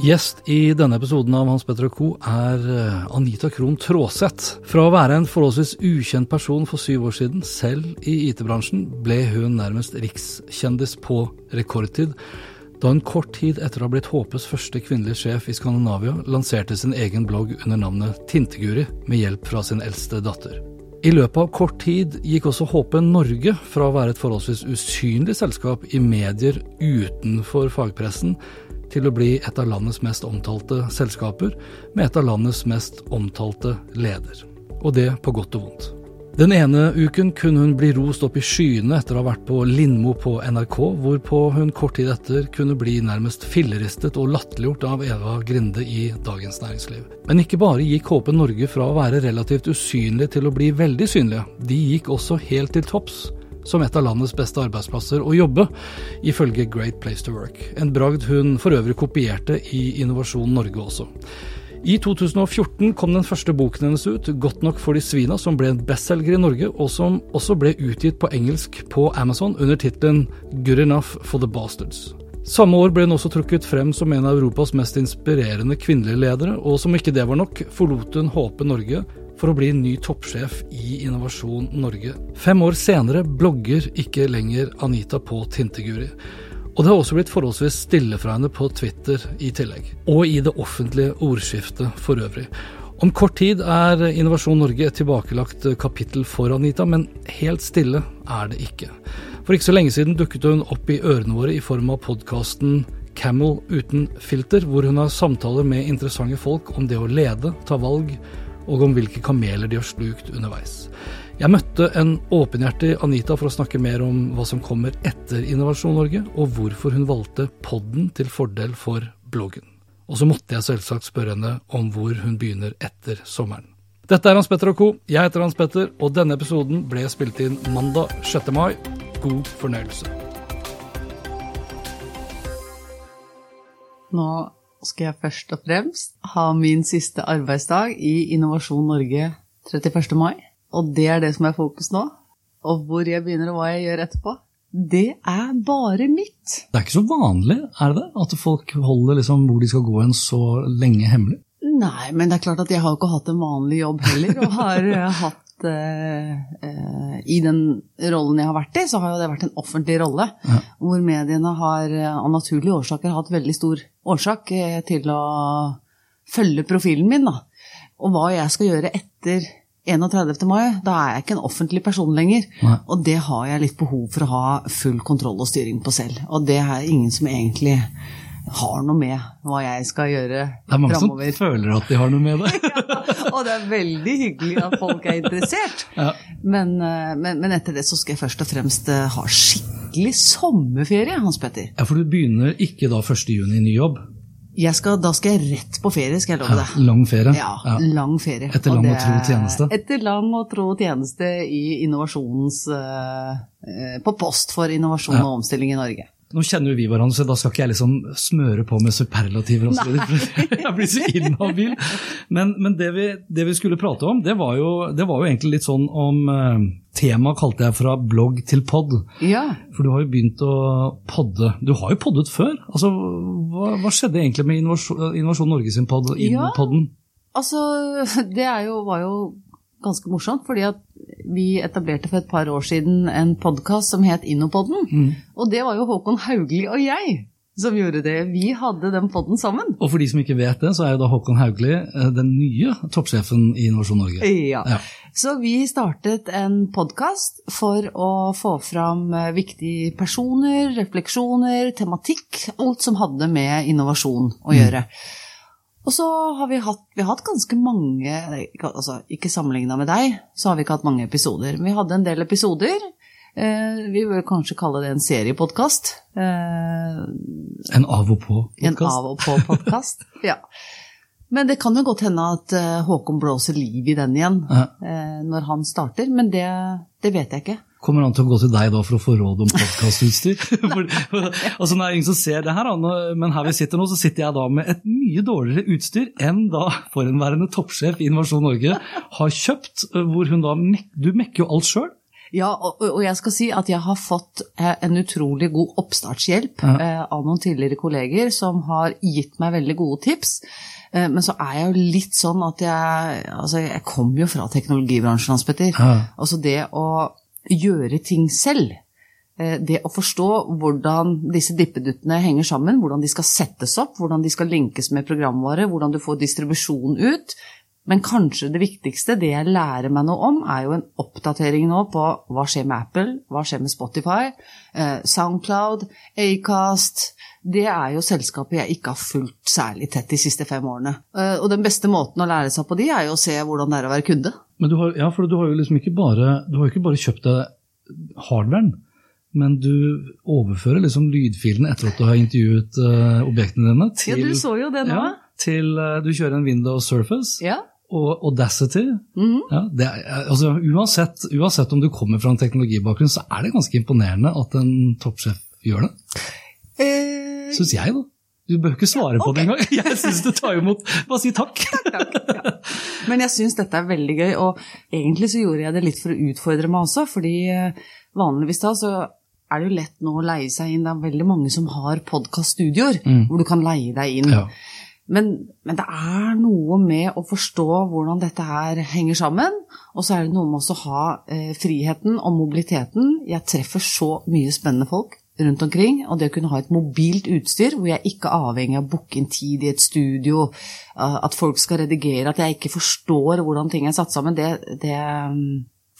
Gjest i denne episoden av Hans Petter Co. er eh, Anita Krohn Traaseth. Fra å være en forholdsvis ukjent person for syv år siden, selv i IT-bransjen, ble hun nærmest rikskjendis på rekordtid da hun kort tid etter å ha blitt HPs første kvinnelige sjef i Skandinavia, lanserte sin egen blogg under navnet Tinteguri, med hjelp fra sin eldste datter. I løpet av kort tid gikk også HP Norge fra å være et forholdsvis usynlig selskap i medier utenfor fagpressen, til å bli et av landets mest omtalte selskaper, med et av landets mest omtalte leder. Og det på godt og vondt. Den ene uken kunne hun bli rost opp i skyene etter å ha vært på Lindmo på NRK, hvorpå hun kort tid etter kunne bli nærmest filleristet og latterliggjort av Eva Grinde i Dagens Næringsliv. Men ikke bare gikk HP Norge fra å være relativt usynlig til å bli veldig synlige, de gikk også helt til topps som et av landets beste arbeidsplasser å jobbe, ifølge Great Place to Work. En bragd hun for øvrig kopierte i Innovasjon Norge også. I 2014 kom den første boken hennes ut, Godt nok for de svina, som ble en bestselger i Norge, og som også ble utgitt på engelsk på Amazon under tittelen Good enough for the bastards. Samme år ble hun også trukket frem som en av Europas mest inspirerende kvinnelige ledere, og som ikke det var nok, forlot hun HP Norge for å bli ny toppsjef i Innovasjon Norge. Fem år senere blogger ikke lenger Anita på Tinteguri. Og det har også blitt forholdsvis stille fra henne på Twitter i tillegg. Og i det offentlige ordskiftet for øvrig. Om kort tid er Innovasjon Norge et tilbakelagt kapittel for Anita, men helt stille er det ikke. For ikke så lenge siden dukket hun opp i ørene våre i form av podkasten Camel uten filter, hvor hun har samtaler med interessante folk om det å lede, ta valg og om hvilke kameler de har slukt underveis. Jeg møtte en åpenhjertig Anita for å snakke mer om hva som kommer etter Innovasjon Norge, og hvorfor hun valgte podden til fordel for bloggen. Og så måtte jeg selvsagt spørre henne om hvor hun begynner etter sommeren. Dette er Hans Petter og co. Jeg heter Hans Petter, og denne episoden ble spilt inn mandag 6. mai. God fornøyelse. Nå skal jeg først og fremst ha min siste arbeidsdag i Innovasjon Norge 31. mai. Og det er det som er fokus nå. Og hvor jeg begynner og hva jeg gjør etterpå. Det er bare mitt. Det er ikke så vanlig, er det det? At folk holder liksom hvor de skal gå en så lenge hemmelig? Nei, men det er klart at jeg har ikke hatt en vanlig jobb heller. Og har hatt eh, eh, I den rollen jeg har vært i, så har jo det vært en offentlig rolle. Ja. Hvor mediene har av naturlige årsaker hatt veldig stor årsak eh, til å følge profilen min. Da. Og hva jeg skal gjøre etter 31. mai, da er jeg ikke en offentlig person lenger. Nei. Og det har jeg litt behov for å ha full kontroll og styring på selv. Og det er ingen som egentlig har noe med hva jeg skal gjøre framover. Det er mange fremover. som føler at de har noe med det. ja, og det er veldig hyggelig at folk er interessert. Ja. Men, eh, men, men, etter det så skal jeg først og fremst eh, ha skikkelig sommerferie, Hans Petter. Ja, For du begynner ikke da 1. juni i ny jobb? Skal, da skal jeg rett på ferie, skal jeg love deg. Ja, lang ferie? Ja, ja, lang ferie. Etter lang og, og tro tjeneste? Etter lang og tro tjeneste i innovasjonens uh, På post for innovasjon og omstilling i Norge. Nå kjenner jo vi hverandre, så da skal ikke jeg liksom smøre på med superlativer. og Jeg blir så inhabil. Men, men det, vi, det, vi, skulle prate om, det var jo, det var jo egentlig litt sånn om uh, Temaet kalte jeg fra blogg til pod. Ja. For du har jo begynt å podde. Du har jo poddet før. Altså, hva, hva skjedde egentlig med Innovasjon, Innovasjon Norge sin pod? Ja, altså, det jo, var jo ganske morsomt, fordi at vi etablerte for et par år siden en podkast som het Innopodden. Mm. Og det var jo Håkon Haugli og jeg som gjorde det. Vi hadde den podden sammen. Og for de som ikke vet det, så er jo da Håkon Haugli eh, den nye toppsjefen i Innovasjon Norge. Ja. ja. Så vi startet en podkast for å få fram eh, viktige personer, refleksjoner, tematikk. Alt som hadde med innovasjon å gjøre. Mm. Og så har vi hatt, vi har hatt ganske mange altså Ikke sammenligna med deg, så har vi ikke hatt mange episoder. Men vi hadde en del episoder. Eh, vi bør kanskje kalle det en seriepodkast. Eh, en av og på-podkast? En av og på-podkast, ja. Men det kan jo godt hende at uh, Håkon blåser liv i den igjen ja. eh, når han starter, men det, det, vet jeg ikke. Kommer han til å gå til deg da for å få råd om podkastutstyr? altså, det er ingen som ser det her, men her vi sitter nå, så sitter jeg da med et mye dårligere utstyr enn da forhenværende toppsjef i Innovasjon Norge har kjøpt, hvor hun da Du mekker jo alt sjøl. Ja, og, jeg skal si at jeg har fått eh, en utrolig god oppstartshjelp ja. eh, av noen tidligere kolleger som har gitt meg veldig gode tips. Eh, men så er jeg jo litt sånn at jeg Altså, jeg kommer jo fra teknologibransjen, Hans Petter. Ja. Altså det å gjøre ting selv. Eh, det å forstå hvordan disse dippeduttene henger sammen, hvordan de skal settes opp, hvordan de skal linkes med programvare, hvordan du får distribusjon ut, men kanskje det viktigste, det jeg lærer meg noe om, er jo en oppdatering nå på hva skjer med Apple, hva skjer med Spotify, eh, Soundcloud, Acast Det er jo selskaper jeg ikke har fulgt særlig tett de siste fem årene. Eh, og den beste måten å lære seg på de, er jo å se hvordan det er å være kunde. Men du har, ja, for du har jo liksom ikke bare, du har ikke bare kjøpt deg hardwaren. Men du overfører liksom lydfilene etter at du har intervjuet uh, objektene dine. Til, ja, du så jo det nå. Ja, til uh, Du kjører en Windows Surface. Ja og Audacity. Mm. Ja, er, altså, uansett, uansett, om du kommer fra en teknologibakgrunn, så er det ganske imponerende at en toppsjef gjør det. Eh, Syns jeg, da. Du bør ikke svare på okay. det engang. Jeg syns du tar imot. Bare si takk. takk, takk ja. Men jeg syns dette er veldig gøy, og egentlig så gjorde jeg det litt for å utfordre meg også, fordi eh, vanligvis da så er det jo lett nå å leie seg inn. Det er veldig mange som har podkaststudioer mm. hvor du kan leie deg inn. Ja. Men, men, det er noe med å forstå hvordan dette her henger sammen. Og så er det noe med å ha eh, friheten og mobiliteten. Jeg treffer så mye spennende folk rundt omkring. Og det å kunne ha et mobilt utstyr hvor jeg ikke er avhengig av å booke inn tid i et studio, uh, at folk skal redigere, at jeg ikke forstår hvordan ting er satt sammen, det, det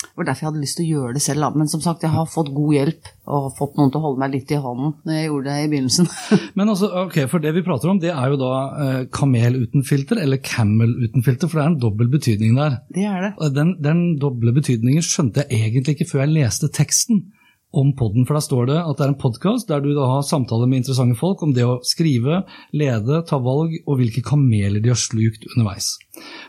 det var derfor jeg hadde lyst til å gjøre det selv. Men som sagt, jeg har fått god hjelp og fått noen til å holde meg litt i hånden når jeg gjorde det i begynnelsen. Men altså, ok, for det vi prater om, det er jo da eh, kamel uten filter, eller camel uten filter, for det er en dobbel betydning der. Det er det. Den, den doble betydningen skjønte jeg egentlig ikke før jeg leste teksten om podden, for da står det at det er en podkast der du da har samtaler med interessante folk om det å skrive, lede, ta valg og hvilke kameler de har slukt underveis.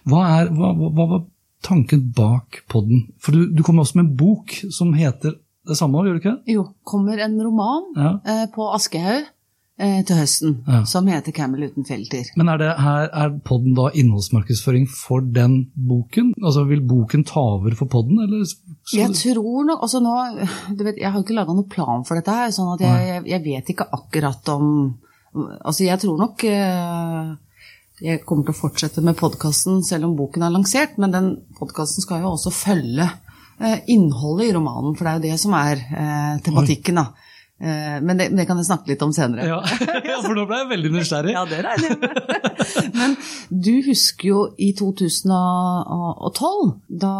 Hva, er, hva, hva, hva tanken bak podden? For du, du kommer også med en bok som heter det samme, gjør du ikke? Jo, kommer en roman ja. eh, på Aschehoug eh, til høsten ja. som heter 'Camel uten filter'. Men er, det, her, er podden da innholdsmarkedsføring for den boken? Altså Vil boken ta over for podden, eller? Jeg tror nok altså nå, du vet, Jeg har ikke laga noen plan for dette her, sånn at jeg, jeg, jeg, vet ikke akkurat om Altså jeg tror nok eh, jeg kommer til å fortsette med podkasten selv om boken er lansert, men den podkasten skal jo også følge eh, innholdet i romanen, for det er jo det som er eh, tematikken. da. Eh, men det, det, kan jeg snakke litt om senere. Ja, ja for nå ble jeg veldig nysgjerrig. ja, det regner jeg med. Men du husker jo i 2012, da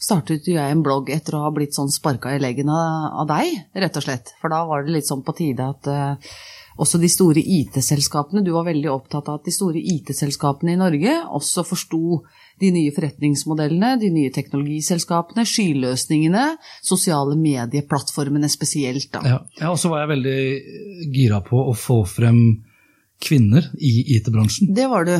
startet jo jeg en blogg etter å ha blitt sånn sparka i leggen av, deg, rett og slett. For da var det litt sånn på tide at uh, også de store IT-selskapene. Du var veldig opptatt av at de store IT-selskapene i Norge også forsto de nye forretningsmodellene, de nye teknologiselskapene, skyløsningene, sosiale medieplattformene spesielt. Ja, ja og så var jeg veldig gira på å få frem kvinner i IT-bransjen. Det var du.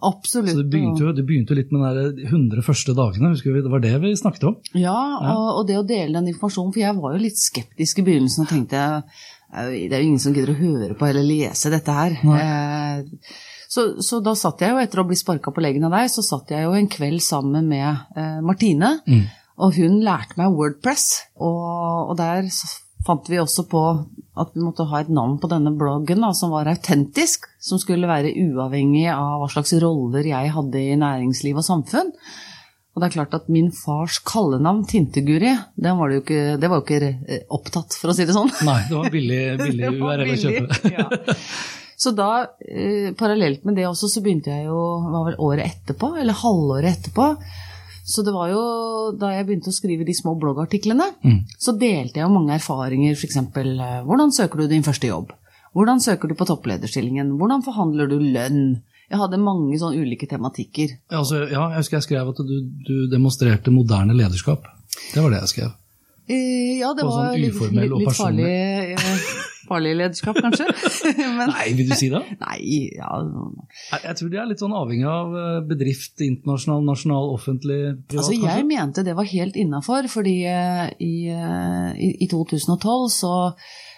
Absolutt. Så det begynte, jo, det begynte litt med de 100 første dagene, husker vi, det var det vi snakket om? Ja, og, og det å dele den informasjonen, for jeg var jo litt skeptisk i begynnelsen og tenkte det er jo ingen som gidder å høre på eller lese dette her. Eh, så, så, da satt jeg jo, etter å bli sparka på leggen av deg, så satt jeg jo en kveld sammen med eh, Martine. Mm. Og hun lærte meg Wordpress, og, og, der fant vi også på at vi måtte ha et navn på denne bloggen da, som var autentisk. Som skulle være uavhengig av hva slags roller jeg hadde i næringsliv og samfunn. Og det er klart at min fars kallenavn, Tinteguri, det var, jo ikke, det var jo ikke eh, opptatt, for å si det sånn. Nei, det var billig, billig URL å kjøpe. ja. Så da, eh, parallelt med det også, så begynte jeg jo, var vel året etterpå, eller halvåret etterpå. Så det var jo da jeg begynte å skrive de små bloggartiklene, Mm. så delte jeg jo mange erfaringer, f.eks. Eh, hvordan søker du din første jobb? Hvordan søker du på topplederstillingen? Hvordan forhandler du lønn? Jeg hadde mange sånne ulike tematikker. Ja, Altså, ja, jeg husker jeg skrev at du, du demonstrerte moderne lederskap. Det var det jeg skrev. Eh, Ja, det var sånn litt, litt, litt farlig, farlig lederskap, kanskje. Men, Nei, vil du si det? nei, ja Jeg, jeg tror de er litt sånn avhengig av eh, bedrift, internasjonal, nasjonal, offentlig, privat, Altså, jeg kanskje? mente det var helt innafor, fordi eh, i, eh, i, i 2012 så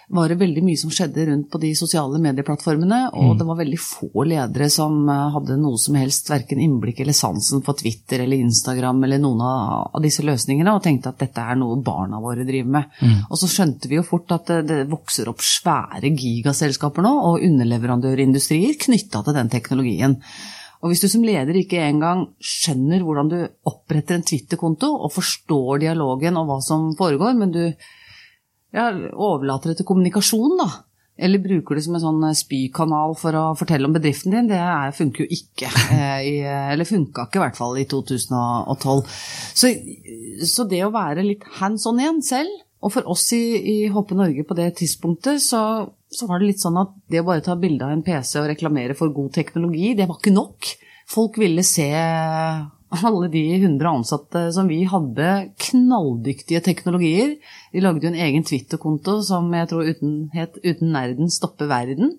var det veldig mye som skjedde rundt på de sosiale medieplattformene, og Mm. det var veldig få ledere som eh, hadde noe som helst, verken innblikk eller sansen for Twitter eller Instagram eller noen av, av disse løsningene, og tenkte at dette er noe barna våre driver med. Mm. Og så skjønte vi jo fort at det, det vokser opp svære gigaselskaper nå, og underleverandørindustrier knytta til den teknologien. Og hvis du som leder ikke engang skjønner hvordan du oppretter en Twitter-konto, og forstår dialogen og hva som foregår, men du ja, overlater det til kommunikasjon, da, eller bruker det som en sånn spykanal for å fortelle om bedriften din, det er, funker jo ikke. Eh, i, eller funka ikke i hvert fall i 2012. Så, så det å være litt hands on igjen selv, og for oss i, i Hoppe Norge på det tidspunktet, så, så var det litt sånn at det å bare ta bilde av en PC og reklamere for god teknologi, det var ikke nok. Folk ville se alle de 100 ansatte som vi hadde, knalldyktige teknologier. De lagde jo en egen Twitter-konto som jeg tror uten, het 'Uten nerden stopper verden'.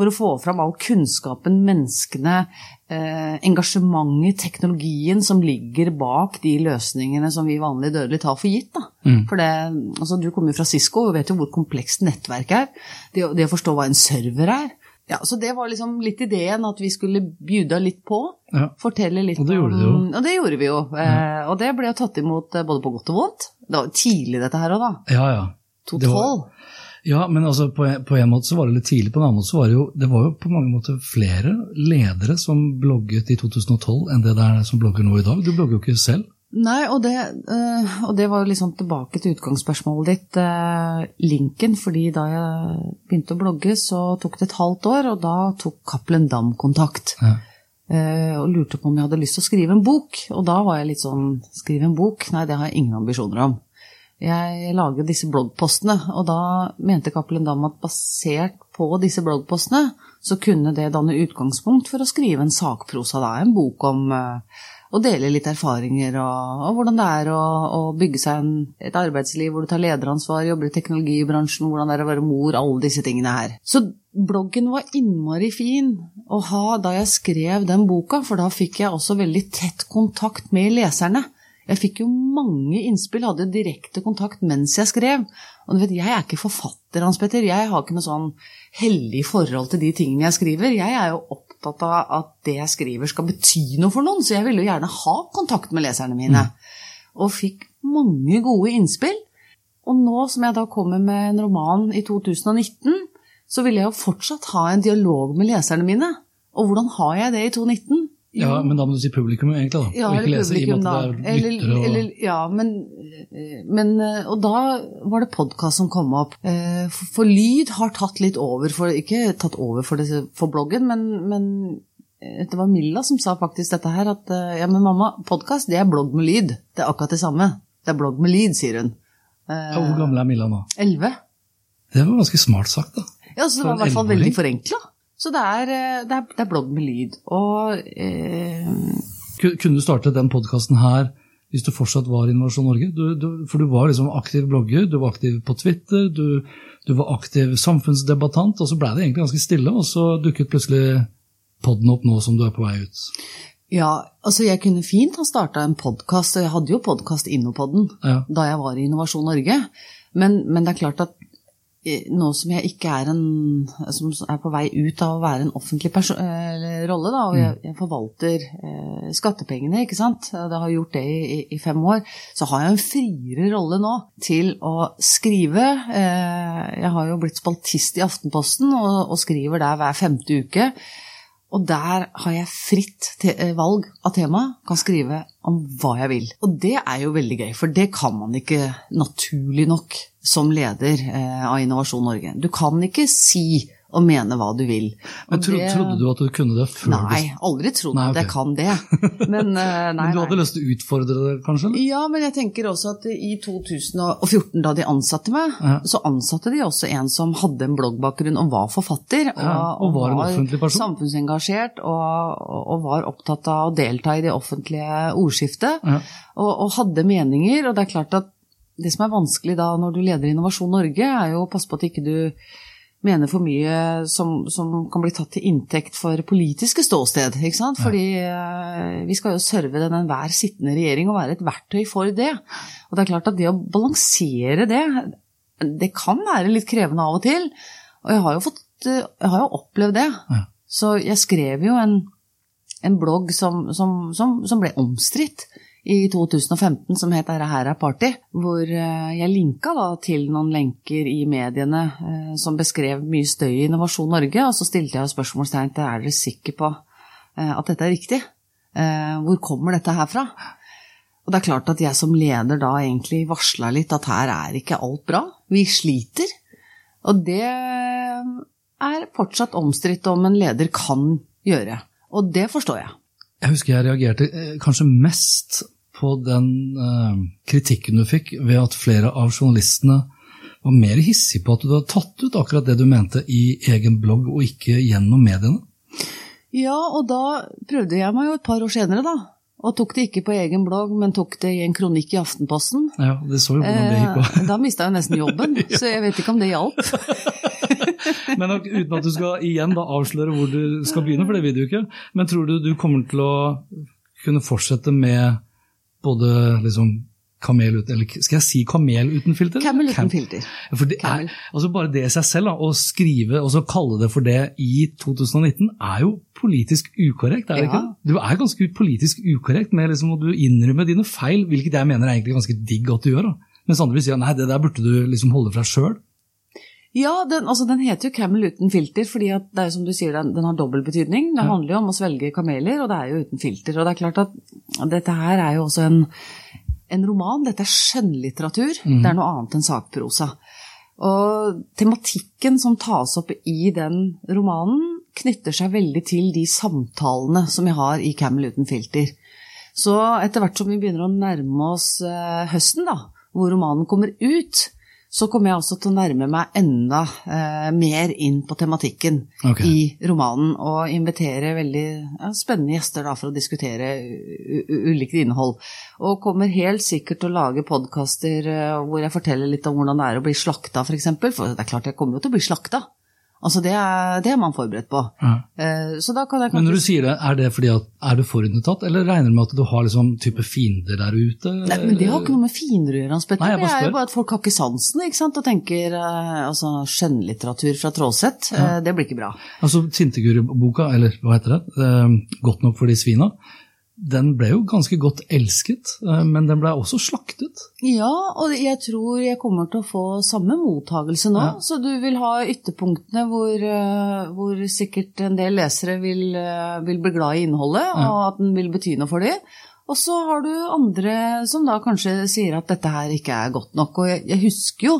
For å få fram all kunnskapen, menneskene, eh, engasjementet, teknologien som ligger bak de løsningene som vi vanlig dødelig tar for gitt. Da. For det, altså, du kommer jo fra Cisco og vet jo hvor komplekst nettverk er. Det, det å forstå hva en server er. Ja, så det var liksom litt ideen at vi skulle bjuda litt på. Ja. Fortelle litt Og det gjorde om det jo. Og det gjorde vi jo. Eh, og det ble jo tatt imot eh, både på godt og vondt. Det var tidlig dette her òg, da. Ja, ja. 2012. Ja, men altså på, en- på en måte så var det litt tidlig, på en annen måte så var det jo det var jo på mange måter flere ledere som blogget i 2012 enn det det er som blogger nå i dag. Du blogger jo ikke selv. Nei, og det, eh, og det var jo liksom tilbake til utgangsspørsmålet ditt, eh, linken. fordi da jeg begynte å blogge, så tok det et halvt år, og da tok Cappelen Dam kontakt. Ja. eh, og lurte på om jeg hadde lyst til å skrive en bok. Og da var jeg litt sånn Skrive en bok? Nei, det har jeg ingen ambisjoner om. Jeg lager disse bloggpostene, og da mente Cappelen Dam at basert på disse bloggpostene, så kunne det danne utgangspunkt for å skrive en sakprosa, da, en bok om å dele litt erfaringer og, og hvordan det er å, å bygge seg en, et arbeidsliv hvor du tar lederansvar, jobber i teknologibransjen, hvordan det er å være mor, alle disse tingene her. Så bloggen var innmari fin å ha da jeg skrev den boka, for da fikk jeg også veldig tett kontakt med leserne. Jeg fikk jo mange innspill, hadde direkte kontakt mens jeg skrev. Og du vet, jeg er ikke forfatter, Hans Petter. Jeg har ikke noe sånn hellig forhold til de tingene jeg skriver. Jeg er jo opptatt av at det jeg skriver skal bety noe for noen, så jeg ville jo gjerne ha kontakt med leserne mine. Og fikk mange gode innspill. Og nå som jeg da kommer med en roman i 2019, så vil jeg jo fortsatt ha en dialog med leserne mine. Og hvordan har jeg det i 2019? Ja, men da må du si publikum egentlig, da. Ja, og ikke lese i og publikum, med da. at det er lyttere og eller, ja, men, men Og da var det podkast som kom opp. Eh, For, for lyd har tatt litt over for Ikke tatt over for, det, for bloggen, men, men eh, det var Milla som sa faktisk dette her, at eh, ja, men mamma, podkast det er blogg med lyd. Det er akkurat det samme. Det er blogg med lyd, sier hun. ja, Hvor gammel er Milla nå? Elleve. Det var ganske smart sagt, da. Ja, så det var i hvert fall veldig forenkla. Så det er, eh, det, er, det er blogg med lyd. Og eh, Kunne du startet den podkasten her hvis du fortsatt var Innovasjon Norge? Du, du, for du var liksom aktiv blogger, du var aktiv på Twitter, du, du var aktiv samfunnsdebattant, og så ble det egentlig ganske stille, og så dukket plutselig podden opp nå som du er på vei ut. Ja, altså jeg kunne fint ha starta en podkast, og jeg hadde jo podkast Innopodden Ja. da jeg var i Innovasjon Norge. Men, men det er klart at nå som jeg ikke er en Som er på vei ut av å være en offentlig eh, rolle, da, og jeg, jeg forvalter eh, skattepengene, ikke sant, det har gjort det i, i, fem år, så har jeg en friere rolle nå til å skrive. Eh, jeg har jo blitt spaltist i Aftenposten og, og skriver der hver femte uke. Og der har jeg fritt te valg av tema, kan skrive om hva jeg vil. Og det er jo veldig gøy, for det kan man ikke naturlig nok som leder eh, av Innovasjon Norge. Du kan ikke si og mene hva du vil. Men tro, det, Trodde du at du kunne det før? Nei, aldri trodd at okay. jeg kan det. Men, uh, nei, men du hadde lyst til å utfordre det, kanskje? Eller? Ja, men jeg tenker også at i 2014, da de ansatte meg, ja. så ansatte de også en som hadde en bloggbakgrunn og var forfatter. Og, ja, og var offentlig person. Samfunnsengasjert og, og, var opptatt av å delta i det offentlige ordskiftet. Ja. Og, og hadde meninger. Og det er klart at det som er vanskelig da når du leder Innovasjon Norge, er jo å passe på at ikke du mener for mye som, som, kan bli tatt til inntekt for politiske ståsted. ikke sant? Fordi eh, vi skal jo serve den enhver sittende regjering og være et verktøy for det. Og det er klart at det å balansere det, det kan være litt krevende av og til. Og jeg har jo, fått, uh, jeg har jo opplevd det. Ja. Så jeg skrev jo en, en blogg som, som, som ble omstridt i 2015 som het 'Dette her er party', hvor eh, jeg linka da til noen lenker i mediene eh, som beskrev mye støy i Innovasjon Norge, og så stilte jeg spørsmålstegn til er dere sikre på eh, at dette er riktig? Hvor kommer dette her fra? Og det er klart at jeg som leder da egentlig varsla litt at her er ikke alt bra. Vi sliter. Og det er fortsatt omstridt om en leder kan gjøre. Og det forstår jeg. Jeg husker jeg reagerte eh, kanskje mest på den uh, kritikken du fikk ved at flere av journalistene var mer hissige på at du hadde tatt ut akkurat det du mente i egen blogg, og ikke gjennom mediene. Ja, og da prøvde jeg meg jo et par år senere, da. Og tok det ikke på egen blogg, men tok det i en kronikk i Aftenposten. Ja, det så jo hvordan det gikk også. Eh, da mista jeg nesten jobben, så jeg vet ikke om det hjalp. men uten at du skal igjen da avsløre hvor du skal begynne, for det vil du ikke. Men tror du du kommer til å kunne fortsette med både liksom kamel uten Eller skal jeg si kamel uten filter? Kamel uten filter. For det er, altså Bare det i seg selv, da, å skrive og så kalle det for det i 2019, er jo politisk ukorrekt, er det ja. ikke? Du er ganske politisk ukorrekt med liksom, at du innrømmer dine feil, hvilket jeg mener er egentlig ganske digg at du gjør. da. Mens andre vil si at nei, det der burde du liksom holde fra sjøl. Ja, den, altså, den, heter jo Camel uten filter, fordi det er som du sier, den, den har dobbel betydning. Det handler jo om å svelge kameler, og det er jo uten filter. Og det er klart at dette her er jo også en en roman. Dette er skjønnlitteratur. Mm. Det er noe annet enn sakprosa. Og tematikken som tas opp i den romanen, knytter seg veldig til de samtalene som jeg har i Camel uten filter. Så etter hvert som vi begynner å nærme oss eh, høsten, da, hvor romanen kommer ut, så kommer jeg også til å nærme meg enda eh, mer inn på tematikken okay. i romanen. Og invitere veldig ja, spennende gjester da, for å diskutere ulikt innhold. Og kommer helt sikkert til å lage podkaster eh, hvor jeg forteller litt om hvordan det er å bli slakta, f.eks. For, eksempel. for det er klart jeg kommer jo til å bli slakta. Altså det er, det er, man forberedt på. Ja. Eh, kanskje... Men når du sier det, er det fordi at er du forutinntatt, eller regner du med at du har liksom type fiender der ute? Nei, men Det har ikke noe med fiender å gjøre, Hans Petter. Det er jo bare at folk har ikke sansen ikke sant? og tenker eh, altså, skjønnlitteratur fra Tråseth, ja. Eh, det blir ikke bra. Altså Tinteguri-boka, eller hva heter det, Godt nok for de svina den ble jo ganske godt elsket, eh, men den ble også slaktet. Ja, og jeg tror jeg kommer til å få samme mottagelse nå. Ja. Så du vil ha ytterpunktene hvor, eh, hvor sikkert en del lesere vil, eh, vil, bli glad i innholdet, ja. og at den vil bety noe for dem. Og så har du andre som da kanskje sier at dette her ikke er godt nok. Og jeg, jeg husker jo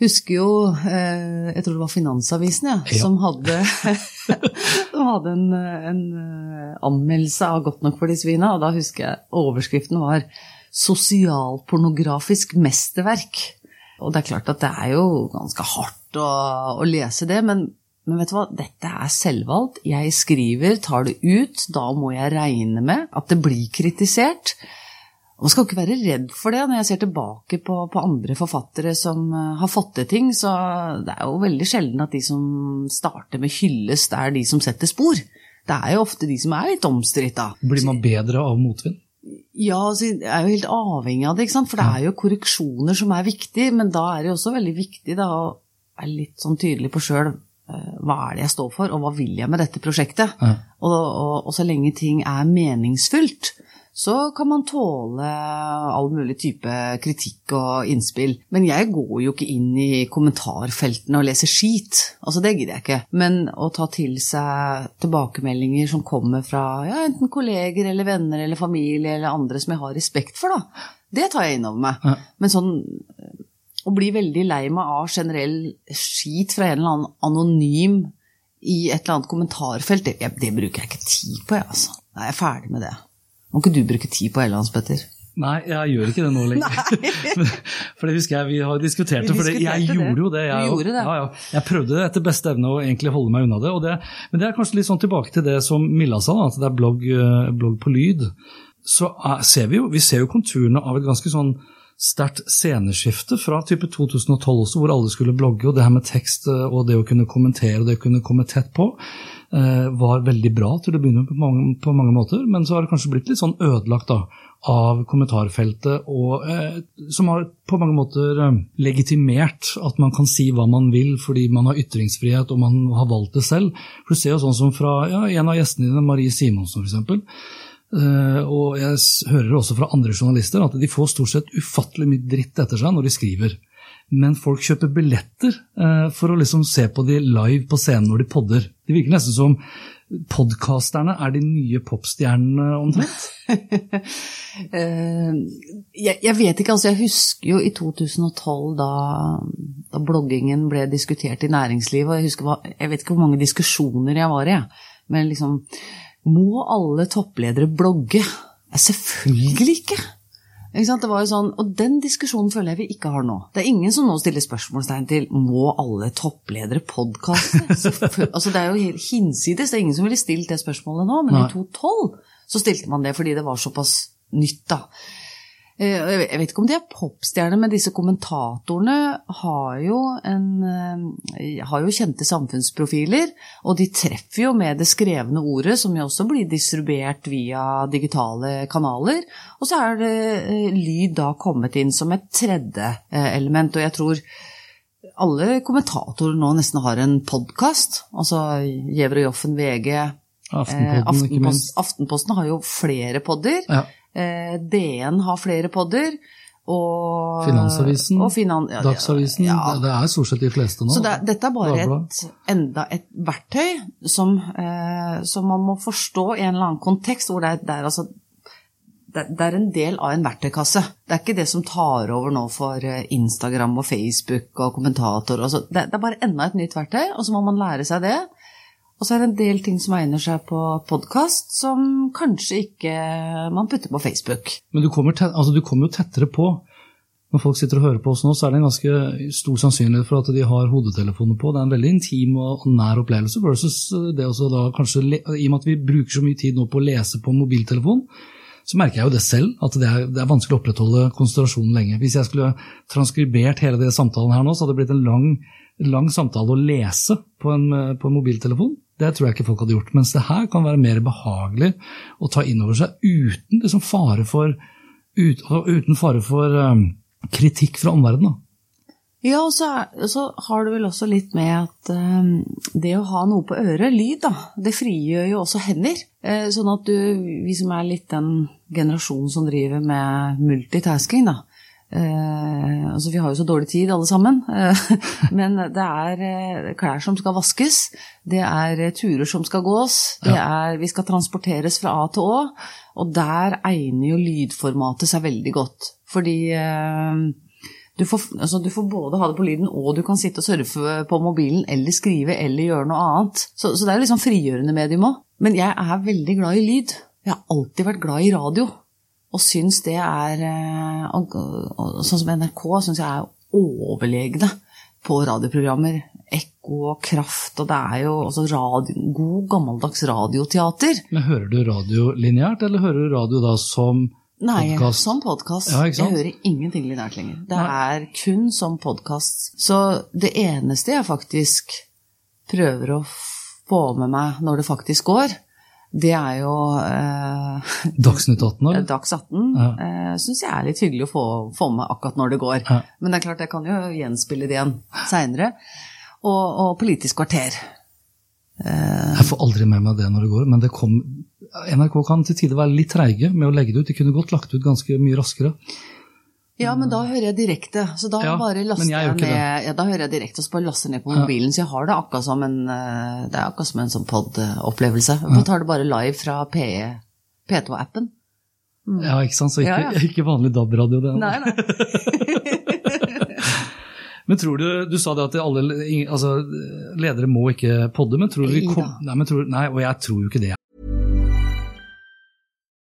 husker jo eh, Jeg tror det var Finansavisen ja, ja. som hadde, som hadde en, en, eh, anmeldelse av Godt nok for de svina. Og da husker jeg overskriften var 'Sosialpornografisk mesterverk'. Og det er klart at det er jo ganske hardt å, å lese det, men, men, vet du hva, dette er selvvalgt. Jeg skriver, tar det ut. Da må jeg regne med at det blir kritisert. Man skal ikke være redd for det. Når jeg ser tilbake på, på, andre forfattere som uh, har fått til ting, så det er jo veldig sjelden at de som starter med hyllest, er de som setter spor. Det er jo ofte de som er litt omstridt, Blir man bedre av motvind? Ja, altså, jeg er jo helt avhengig av det, for det er jo korreksjoner som er viktig. Men da er det jo også veldig viktig da, å være litt sånn tydelig på sjøl. Uh, hva er det jeg står for, og hva vil jeg med dette prosjektet? Ja. Og, og, og så lenge ting er meningsfylt, så kan man tåle all mulig type kritikk og innspill. Men jeg går jo ikke inn i kommentarfeltene og leser skit. Altså, det gidder jeg ikke. Men å ta til seg tilbakemeldinger som kommer fra ja, enten kolleger eller venner eller familie eller andre som jeg har respekt for, da, det tar jeg inn over meg. Ja. Men sånn å bli veldig lei meg av generell skit fra en eller annen anonym i et eller annet kommentarfelt, det, det bruker jeg ikke tid på, jeg, altså. Da er jeg ferdig med det. Må ikke du bruke tid på Hellands, Petter? Nei, jeg gjør ikke det nå lenger. for det husker jeg vi har diskutert det, for jeg gjorde jo det. Jeg, gjorde det. Ja, ja. jeg prøvde det etter beste evne å egentlig holde meg unna det, det. Men det er kanskje litt sånn tilbake til det som Milla sa, at det er blogg, eh, blogg på lyd. Så ser vi jo, vi ser jo konturene av et ganske sånn sterkt sceneskifte fra type 2012 også, hvor alle skulle blogge, og det her med tekst eh, og det å kunne kommentere og det å kunne komme tett på, eh, var veldig bra til å begynne på mange, på mange måter, men så har det kanskje blitt litt sånn ødelagt da, av kommentarfeltet, og, eh, som har på mange måter eh, legitimert at man kan si hva man vil fordi man har ytringsfrihet og man har valgt det selv. For Du ser jo sånn som fra ja, en av gjestene dine, Marie Simonsen f.eks. Uh, og jeg hører også fra andre journalister at de får stort sett ufattelig mye dritt etter seg når de skriver. Men folk kjøper billetter uh, for å liksom se på de live på scenen når de podder. Det virker nesten som podkasterne er de nye popstjernene omtrent. uh, jeg, vet ikke, altså jeg husker jo i 2012 da, da bloggingen ble diskutert i næringslivet, og jeg, husker, jeg vet ikke hvor mange diskusjoner jeg var i. Men liksom må alle toppledere blogge? Selvfølgelig ikke! Sånn, Og den diskusjonen føler jeg vi ikke har nå. Det er ingen som nå stiller spørsmålstegn til må alle toppledere podkaste. altså, det er jo helt hinsides. Det er ingen som ville stilt det spørsmålet nå, men Nei. i 2012 så stilte man det fordi det var såpass nytt. da. Eh, jeg vet ikke om de er popstjerner, men disse kommentatorene har jo, en, eh, har jo kjente samfunnsprofiler. Og de treffer jo med det skrevne ordet, som jo også blir distribuert via digitale kanaler. Og så er det eh, lyd da kommet inn som et tredje element. Og jeg tror alle kommentatorer nå nesten har en podkast. Altså Gjever og Joffen, VG, Aftenposten, Aftenposten, Aftenposten har jo flere podder. Ja. Eh, DN har flere podder. Og, Finansavisen, og finan, ja, Dagsavisen. Ja. Det er stort sett de fleste nå. Så det, dette er bare et, enda et verktøy som, eh, som, man må forstå i en eller annen kontekst. hvor det er, det er altså det, er en del av en verktøykasse. Det er ikke det som tar over nå for eh, Instagram og Facebook og kommentatorer. Altså, det, det, er bare enda et nytt verktøy, og så må man lære seg det. Og så er det en del ting som egner seg på podkast, som kanskje ikke man putter på Facebook. Men du kommer, altså du kommer, jo tettere på. Når folk sitter og hører på oss nå, så er det en ganske stor sannsynlighet for at de har hodetelefoner på. Det er en veldig intim og nær opplevelse versus det også da kanskje I og med at vi bruker så mye tid nå på å lese på mobiltelefon, så merker jeg jo det selv, at det er, det er vanskelig å opprettholde konsentrasjonen lenge. Hvis jeg skulle transkribert hele det samtalen her nå, så hadde det blitt en lang, lang samtale å lese på en, på en mobiltelefon. Det tror jeg ikke folk hadde gjort. Mens det her kan være mer behagelig å ta inn over seg uten, liksom fare for, ut, uten fare for um, kritikk fra omverdenen. Ja, og så, så, har du vel også litt med at um, det å ha noe på øret, lyd, da, det frigjør jo også hender. Eh, sånn at du, vi som er litt den generasjonen som driver med multitasking, da, Eh, altså Vi har jo så dårlig tid alle sammen. Eh, men det er eh, klær som skal vaskes, det er eh, turer som skal gås, det er, vi skal transporteres fra A til Å. Og der egner jo lydformatet seg veldig godt. Fordi eh, du, får, altså, du får, både ha det på lyden, og du kan sitte og surfe på mobilen eller skrive eller gjøre noe annet. Så, så det er liksom frigjørende medium òg. Men jeg er veldig glad i lyd. Jeg har alltid vært glad i radio. Og syns det er eh, og, og, Sånn som NRK syns jeg er overlegne på radioprogrammer. Ekko og Kraft, og det er jo også radio, god, gammeldags radioteater. Men Hører du radio lineært, eller hører du radio da som Nei, podcast? som podkast. Ja, jeg hører ingenting lineært lenger. Det Nei. er kun som podkast. Så det eneste jeg faktisk prøver å få med meg når det faktisk går, det er jo eh, Dagsnytt 18, eller? Dags 18 ja. eh, syns jeg er litt hyggelig å få, få, med akkurat når det går. Ja. Men det er klart, jeg kan jo gjenspille det igjen seinere. Og, og, Politisk kvarter. Eh, jeg får aldri med meg det når det går, men det kom NRK kan til tider være litt treige med å legge det ut. De kunne godt lagt det ut ganske mye raskere. Ja, men da hører jeg direkte. Så da Ja, bare laster jeg jeg, ned Ja, da hører jeg direkte, så bare laster ned på mobilen. Så jeg har det akkurat som en eh, Det er akkurat som en sånn pod-opplevelse. Jeg tar det bare live fra P2-appen. Ja, ikke sant? Så ikke, Mm. Ja, ikke vanlig DAB-radio. det. Nei, nei. Men tror du Du sa det at alle altså, ledere må ikke podde, men tror du vi kom, nei, men tror, nei, og jeg tror jo ikke det.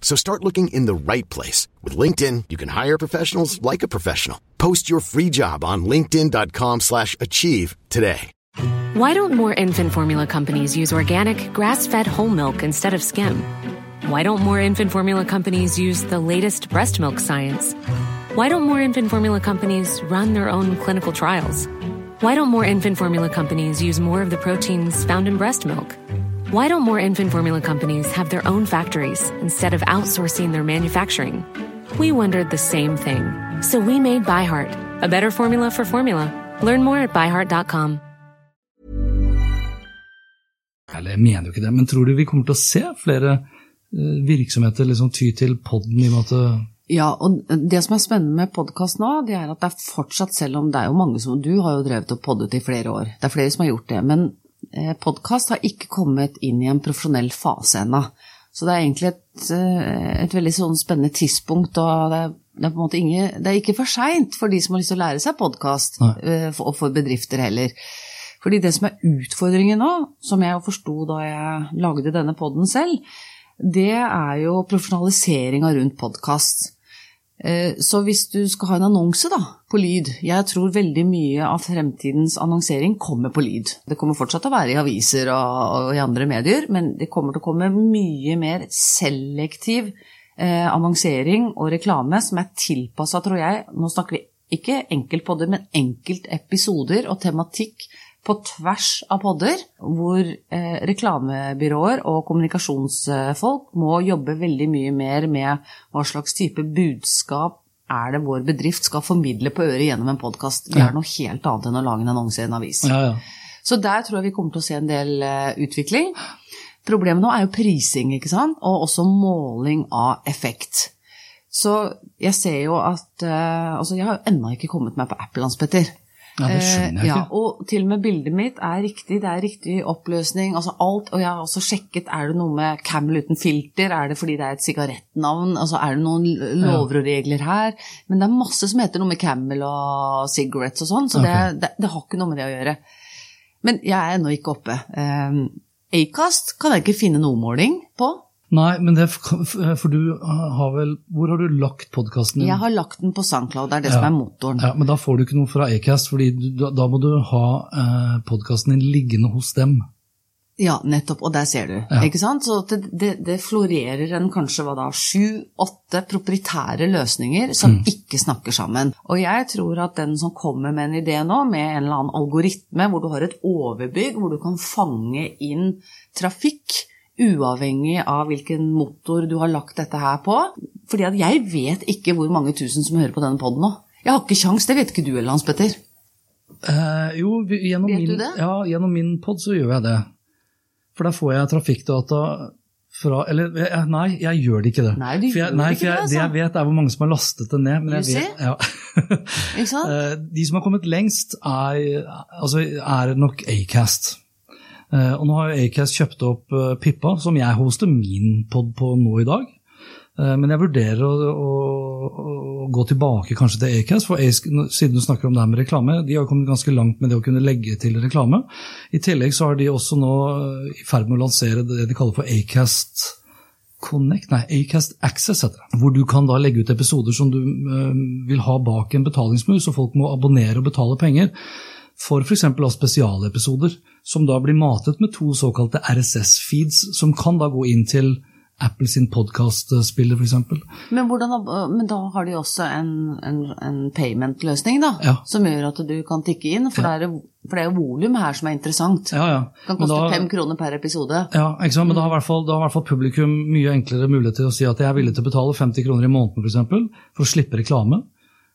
So start looking in the right place. With LinkedIn, you can hire professionals like a professional. Post your free job on linkedin.com slash achieve today. Why don't more infant formula companies use organic, grass fed whole milk instead of skim? Why don't more infant formula companies use the latest breast milk science? Why don't more infant formula companies run their own clinical trials? Why don't more infant formula companies use more of the proteins found in breast milk? Why don't more infant formula companies have their own factories instead of outsourcing their manufacturing? We wondered the same thing. So we made ByHeart, a better formula for formula. Learn more at byheart.com. Eller jeg mener jo ikke det, men tror du vi kommer til å se flere eh, virksomheter liksom ty til podden i eh, Ja, og det som er spennende med podkast nå, det er at det er fortsatt, selv om det er jo mange som Du har jo drevet og poddet i flere år. Det er flere som har gjort det. Men podkast har ikke kommet inn i en profesjonell fase ennå. Så det er egentlig et, eh, et veldig sånn spennende tidspunkt, og det er, det er på en måte ingen, det er ikke for seint for de som har lyst til å lære seg podkast, og for bedrifter heller. Fordi det som er utfordringen nå, som jeg forsto da jeg lagde denne podden selv, det er jo profesjonaliseringa rundt podkast. Eh, Så hvis du skal ha en annonse da, på lyd Jeg tror veldig mye av fremtidens annonsering kommer på lyd. Det kommer fortsatt til å være i aviser og, i andre medier, men det kommer til å komme mye mer selektiv eh, annonsering og reklame som er tilpassa, tror jeg Nå snakker vi ikke enkelt på det, men enkeltepisoder og tematikk på tvers av podder, hvor eh, reklamebyråer og kommunikasjonsfolk må jobbe veldig mye mer med hva slags type budskap er det vår bedrift skal formidle på øret gjennom en podkast. Det er noe helt annet enn å lage en annonse i en avis. Ja, ja. Så der tror jeg vi kommer til å se en del eh, utvikling. Problemet nå er jo prising, ikke sant, og også måling av effekt. Så jeg ser jo at eh, Altså, jeg har jo ennå ikke kommet meg på Apple, Hans Petter. Ja, det skjønner jeg Eh, ja, og til og med bildet mitt er riktig, det er riktig oppløsning, altså alt. Og jeg har også sjekket, er det noe med Camel uten filter, er det fordi det er et sigarettnavn, altså er det noen lover og regler her? Men det er masse som heter noe med Camel og cigarettes og sånn, så det, det, det har ikke noe med det å gjøre. Men jeg er ennå ikke oppe. Um, Acast kan jeg ikke finne noe måling på. Nei, men det, for du har vel Hvor har du lagt podkasten din? Jeg har lagt den på SoundCloud, det er det som er motoren. Ja, men da får du ikke noe fra Acast, fordi da, må du ha eh, podkasten din liggende hos dem. Ja, nettopp, og der ser du. Ja. Ikke sant? Så det, det, det florerer en kanskje hva da, sju-åtte proprietære løsninger som ikke snakker sammen. Og jeg tror at den som kommer med en idé nå, med en eller annen algoritme hvor du har et overbygg, hvor du kan fange inn trafikk, uavhengig av hvilken motor du har lagt dette her på. Fordi at jeg vet ikke hvor mange tusen som hører på denne poden nå. Jeg har ikke kjangs, det vet ikke du heller, Hans Petter. Eh, jo, gjennom Vet du min, det? Ja, gjennom min pod så gjør jeg det. For da får jeg trafikkdata fra Eller nei, jeg gjør det ikke det. Nei, du for jeg, gjør nei, ikke for jeg, det, altså. det jeg vet, er hvor mange som har lastet det ned. Men jeg vet, ja. Ikke sant? Eh, De som har kommet lengst, er, altså, er nok Acast. Eh, Og nå har jo Acast kjøpt opp eh, Pippa, som jeg hoster min pod på nå i dag. Eh, Men jeg vurderer å, å, å gå tilbake kanskje til Acast, for siden du snakker om det her med reklame, de har kommet ganske langt med det å kunne legge til reklame. I tillegg så er de også nå i ferd med å lansere det de kaller for Acast Connect, nei, Acast Access heter det. Hvor du kan da legge ut episoder som du vil ha bak en betalingsmur, så folk må abonnere og betale penger. For f.eks. spesialepisoder, som da blir matet med to såkalte RSS-feeds, som kan da gå inn til Apple sin podkastspiller, f.eks. Men, hvordan, men da har de også en, en, en payment-løsning, da? Ja. Som gjør at du kan tikke inn? For, det, er, for det er jo volum her som er interessant. Ja, ja. Det kan koste da- fem kroner per episode. Ja, ikke sant? men da har, i hvert fall, da har i hvert fall publikum mye enklere mulighet til å si at jeg er villig til å betale 50 kroner i måneden for, eksempel, for å slippe reklame.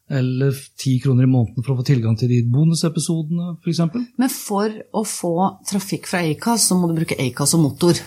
Eller 10 kroner i måneden for å få tilgang til de bonusepisodene, f.eks. Men for å få trafikk fra Acast, så må du bruke Acast som motor.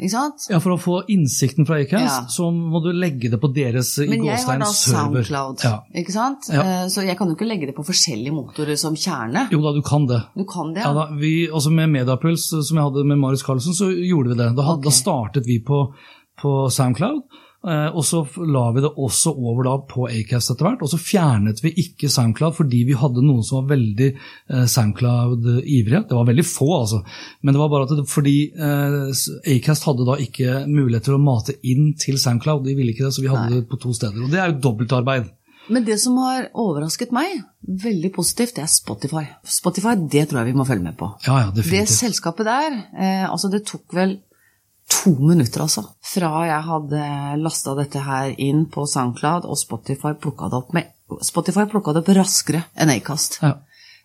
Ikke sant? Ja, For å få innsikten fra Acast, Ja. så må du legge det på deres server. Men jeg har da. Soundcloud, Ja. ikke sant? Ja. Eh, Så jeg kan jo ikke legge det på forskjellige motorer som kjerne. Jo da, du kan det. Du kan det, Ja, da, vi, også med Mediapuls, som jeg hadde med Marius Carlsen, så gjorde vi det. Da, okay. Da startet vi på, på Soundcloud, eh, og så la vi det også over da på Acast etter hvert. Og så fjernet vi ikke Soundcloud fordi vi hadde noen som var veldig eh, Soundcloud-ivrige. Det var veldig få, altså. Men det var bare at det, fordi eh, Acast hadde da ikke mulighet til å mate inn til Soundcloud. De ville ikke det, så vi hadde det på to steder. Og det er jo dobbeltarbeid. Men det som har overrasket meg veldig positivt, det er Spotify. Spotify, det tror jeg vi må følge med på. Ja, ja, definitivt. Det selskapet der, eh, altså det tok vel to minutter, altså. Fra jeg hadde lasta dette her inn på SoundCloud, og Spotify plukka det opp med Spotify plukka det opp raskere enn Acast. Ja.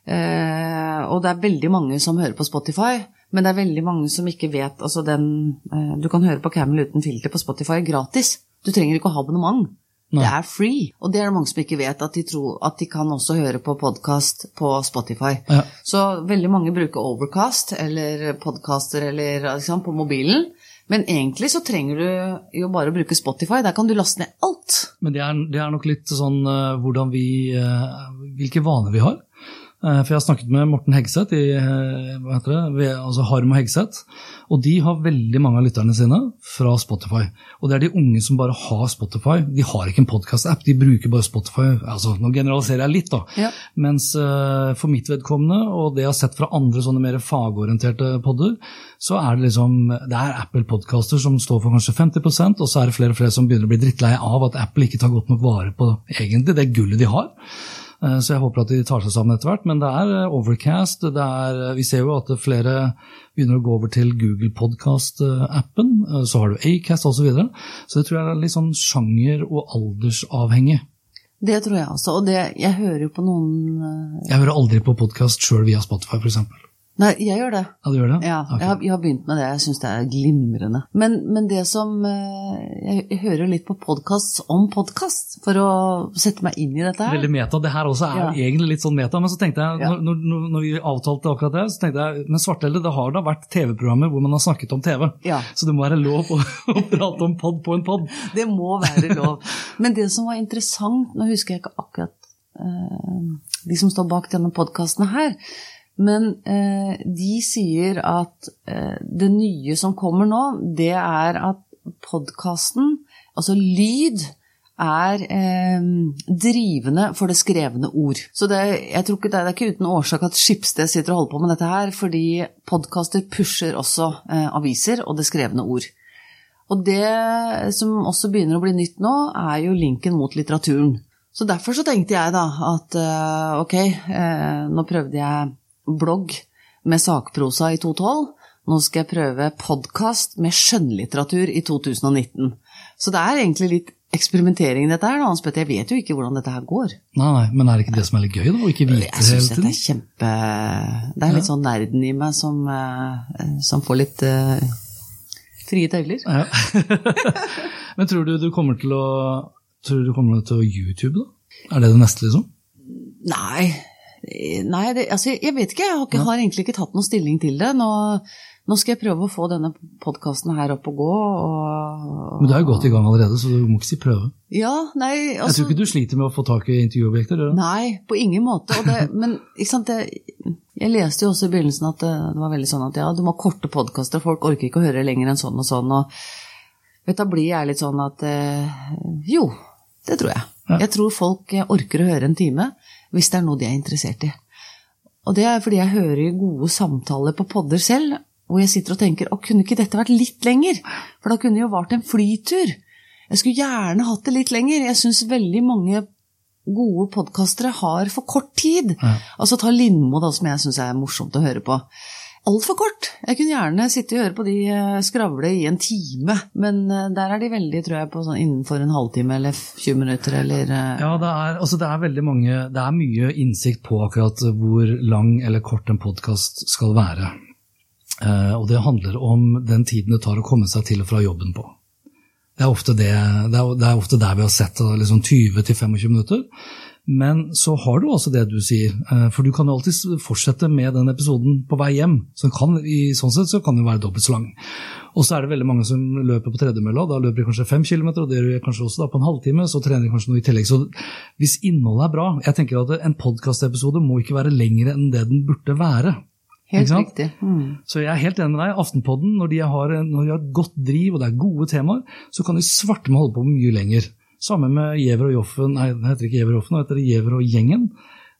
Eh, og det er veldig mange som hører på Spotify, men det er veldig mange som ikke vet altså den, eh, Du kan høre på Camel uten filter på Spotify gratis. Du trenger ikke å ha abonnement. Nei. Det er free. Og det er det mange som ikke vet, at de tror at de kan også høre på podkast på Spotify. Ja. Så veldig mange bruker Overcast eller podcaster eller liksom, på mobilen. Men egentlig så trenger du jo bare å bruke Spotify. Der kan du laste ned alt. Men det er, det er nok litt sånn eh, hvordan vi eh, Hvilke vaner vi har. Eh, for jeg har snakket med Morten Hegseth i eh, hva heter det, altså Harm og Hegseth. Og de har veldig mange av lytterne sine fra Spotify. Og det er de unge som bare har Spotify. De har ikke en podkast-app, de bruker bare Spotify. Altså, nå generaliserer jeg litt, da. Ja. Mens eh, for mitt vedkommende, og det jeg har sett fra andre sånne mer fagorienterte podder, så er det liksom Det er Apple Podcaster som står for kanskje 50% og så er det flere og flere som begynner å bli drittleie av at Apple ikke tar godt nok vare på egentlig det gullet de har. Eh, Så jeg håper at de tar seg sammen etter hvert. Men det er eh, Overcast. Det er, eh, vi ser jo at flere begynner å gå over til Google Podcast-appen. Så har du Acast osv. Så, videre. så det tror jeg er litt sånn sjanger- og aldersavhengig. Det tror jeg også. Og det, jeg hører jo på noen Jeg hører aldri på podkast sjøl via Spotify, f.eks. Nei, jeg gjør det. Ja, du gjør det? Ja, okay. jeg har, jeg har begynt med det. Jeg syns det er glimrende. Men, men det som eh, Jeg, hører litt på podkast om podkast, for å sette meg inn i dette her. Veldig meta. Det her også er Ja. egentlig litt sånn meta. Men så tenkte jeg, Ja. når, når, når vi avtalte akkurat det, så tenkte jeg men Svartelde, det har da vært TV-programmer hvor man har snakket om TV. Ja. Så det må være lov å, å prate om pod på en pod. Det må være lov. Men det som var interessant Nå husker jeg ikke akkurat eh, de som står bak denne podkasten her, men eh, de sier at eh, det nye som kommer nå, det er at podkasten, altså lyd, er eh, drivende for det skrevne ord. Så det, jeg tror ikke det, er- ikke uten årsak at Skipsted sitter og holder på med dette her, fordi podkaster pusher også eh, aviser og det skrevne ord. Og det som også begynner å bli nytt nå, er jo linken mot litteraturen. Så derfor så tenkte jeg da at eh, ok, eh, nå prøvde jeg blogg med sakprosa i 2012. Nå skal jeg prøve podkast med skjønnlitteratur i 2019. Så det er egentlig litt eksperimentering dette her, Hans Petter. Jeg vet jo ikke hvordan dette her går. Nei, nei, men er det ikke det som er litt gøy, da? Å ikke vite Jeg syns hele dette tiden? er kjempe Det er litt sånn nerden i meg som, eh, som får litt uh, frie tøyler. Ja. men tror du du kommer til å Tror du du kommer til å YouTube, da? Er det det neste, liksom? Nei, nei det, altså, jeg vet ikke. Jeg har, ikke, har egentlig ikke tatt noen stilling til det. Nå, nå skal jeg prøve å få denne podkasten her opp og gå. Og, Men du er jo godt i gang allerede, så du må ikke si prøve. Ja, nei, Jeg altså tror ikke du sliter med å få tak i intervjuobjekter? Eller? Nei, på ingen måte. Og det, men sant, jeg, jeg leste jo også i begynnelsen at det, det var veldig sånn at ja, du må ha korte podkaster, folk orker ikke å høre lenger enn sånn og sånn. Og vet da blir jeg litt sånn at eh, jo, det tror jeg. Ja. Jeg tror folk eh, orker å høre en time hvis det er noe de er interessert i. Og det er fordi jeg hører gode samtaler på podder selv, hvor jeg sitter og tenker å, kunne ikke dette vært litt lenger? For da kunne det jo vart en flytur. Jeg skulle gjerne hatt det litt lenger. Jeg syns veldig mange gode podkastere har for kort tid. Ja. Altså ta Lindmo, da, som jeg syns er morsomt å høre på. Altfor kort. Jeg kunne gjerne sitte og høre på de eh, skravle i en time, men eh, der er de veldig, tror jeg, på sånn innenfor en halvtime eller 20 minutter eller eh, Ja, det er, altså det er veldig mange Det er mye innsikt på akkurat hvor lang eller kort en podkast skal være. Og det handler om den tiden det tar å komme seg til og fra jobben på. Det er ofte, det, det er, det er ofte der vi har sett liksom 20-25 minutter. Men så har du også det du sier, eh, for du kan jo alltid fortsette med den episoden på vei hjem. Så kan, i sånn sett så kan den være dobbelt så lang. Og så er det veldig mange som løper på tredemølla, da løper de kanskje fem kilometer, og det gjør de kanskje også da på en halvtime, så trener de kanskje noe i tillegg. Så hvis innholdet er bra Jeg tenker at en podkastepisode må ikke være lengre enn det den burde være. Helt riktig. Mm. Så jeg er helt enig med deg. Aftenpodden, når de har, når de har godt driv og det er gode temaer, så kan de svarte med holde på mye lenger. Samme med Giæver og Joffen, nei, det heter ikke Giæver og Joffen, det heter Giæver og Gjengen.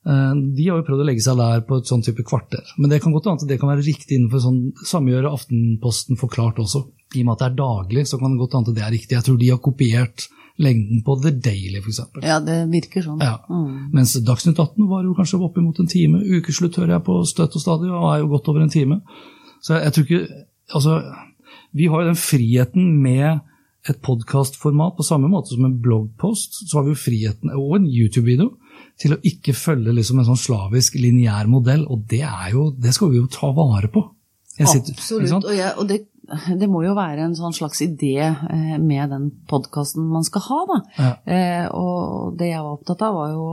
Eh, De har jo prøvd å legge seg der på et sånn type kvarter. Men det kan godt hende at det kan være riktig innenfor sånn samgjøre Aftenposten forklart også. I og med at det er daglig, så kan det godt hende at det er riktig. Jeg tror de har kopiert lengden på The Daily, f.eks. Ja, det virker sånn. Ja. Mens Dagsnytt 18 var jo kanskje oppimot en time. Ukeslutt hører jeg på støtt og stadig, og er jo godt over en time. Så jeg tror ikke Altså, vi har jo den friheten med et podkastformat, på samme måte som en bloggpost, så har vi jo friheten, og en YouTube-video, til å ikke følge liksom en sånn slavisk lineær modell, og det er jo Det skal vi jo ta vare på. Sitter- Absolutt. Og, jeg, og det, det må jo være en sånn slags idé eh, med den podkasten man skal ha, da. Ja. Eh, og det jeg var opptatt av, var jo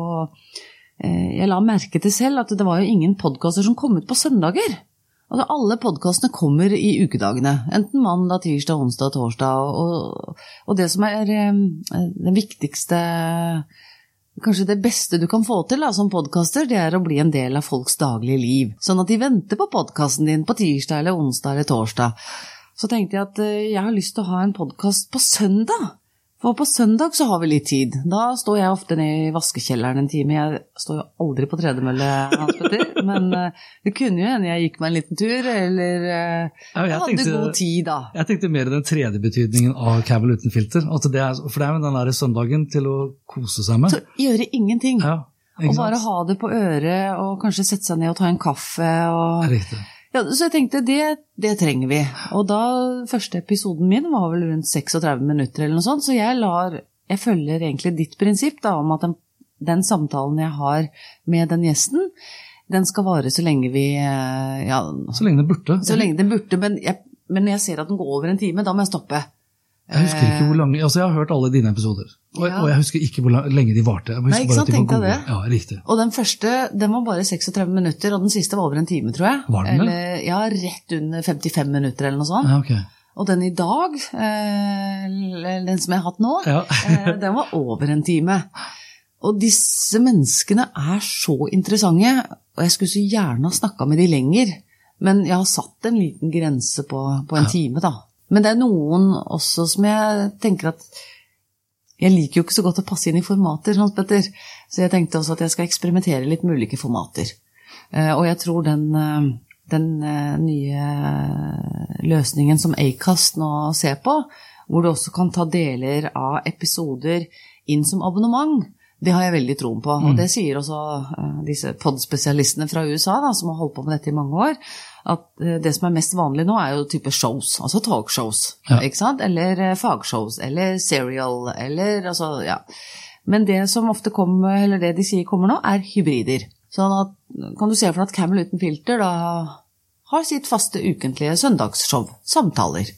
eh, Jeg la merke til selv at det var jo ingen podkaster som kom ut på søndager. Altså Alle podkastene kommer i ukedagene. Enten mandag, tirsdag, onsdag, torsdag. Og, og det som er det viktigste Kanskje det beste du kan få til da, som podkaster, det er å bli en del av folks daglige liv. Sånn at de venter på podkasten din på tirsdag eller onsdag eller torsdag. Så tenkte jeg at eh, jeg har lyst til å ha en podkast på søndag. For på søndag så har vi litt tid. Da står jeg ofte ned i vaskekjelleren en time. Jeg står jo aldri på tredemølle, Hans Petter. Men eh, det kunne jo hende jeg gikk meg en liten tur, eller eh, Ja, jeg jeg hadde tenkte- god tid da. Jeg tenkte mer den tredje betydningen av Cavel uten filter. Det er, for det er jo den der søndagen til å kose seg med. Så gjøre ingenting. Ja, Og bare ha det på øret, og kanskje sette seg ned og ta en kaffe. Og... Riktig. Ja, så jeg tenkte det, det trenger vi. Og da, første episoden min var vel rundt 36 minutter eller noe sånt, så jeg lar Jeg følger egentlig ditt prinsipp da, om at den, den samtalen jeg har med den gjesten, den skal vare så lenge vi eh, Ja, Så lenge det burde. så lenge den burde, men, jeg, men når jeg ser at den går over en time, da må jeg stoppe. Jeg husker ikke hvor lange, altså jeg har hørt alle dine episoder, og, Ja. og jeg husker ikke hvor lenge de varte. Nei, ikke sant, tenkte jeg det. Ja, riktig. Og den første den var bare 36 minutter, og den siste var over en time, tror jeg. Var den eller, Ja, rett under 55 minutter eller noe sånt. Ja, ok. Og den i dag, eh, den som jeg har hatt nå, Ja. eh, den var over en time. Og disse menneskene er så interessante, og jeg skulle så gjerne ha snakka med de lenger. Men jeg har satt en liten grense på, på en time, da. Men det er noen også som jeg tenker at Jeg liker jo ikke så godt å passe inn i formater, Hans Petter. Så jeg tenkte også at jeg skal eksperimentere litt med ulike formater. Eh, Og jeg tror den, eh, den eh, nye løsningen som Acast nå ser på, hvor du også kan ta deler av episoder inn som abonnement, det har jeg veldig troen på. Og det sier også disse pod-spesialistene fra USA, da, som har holdt på med dette i mange år, at eh, det som er mest vanlig nå, er jo type shows, altså talkshows, Ja. ikke sant? Eller eh, fagshows, eller serial, eller altså, ja. Men det som ofte kommer, eller det de sier kommer nå, er hybrider. Sånn at, kan du se for deg at Camel uten filter da har sitt faste ukentlige søndagsshow, samtaler.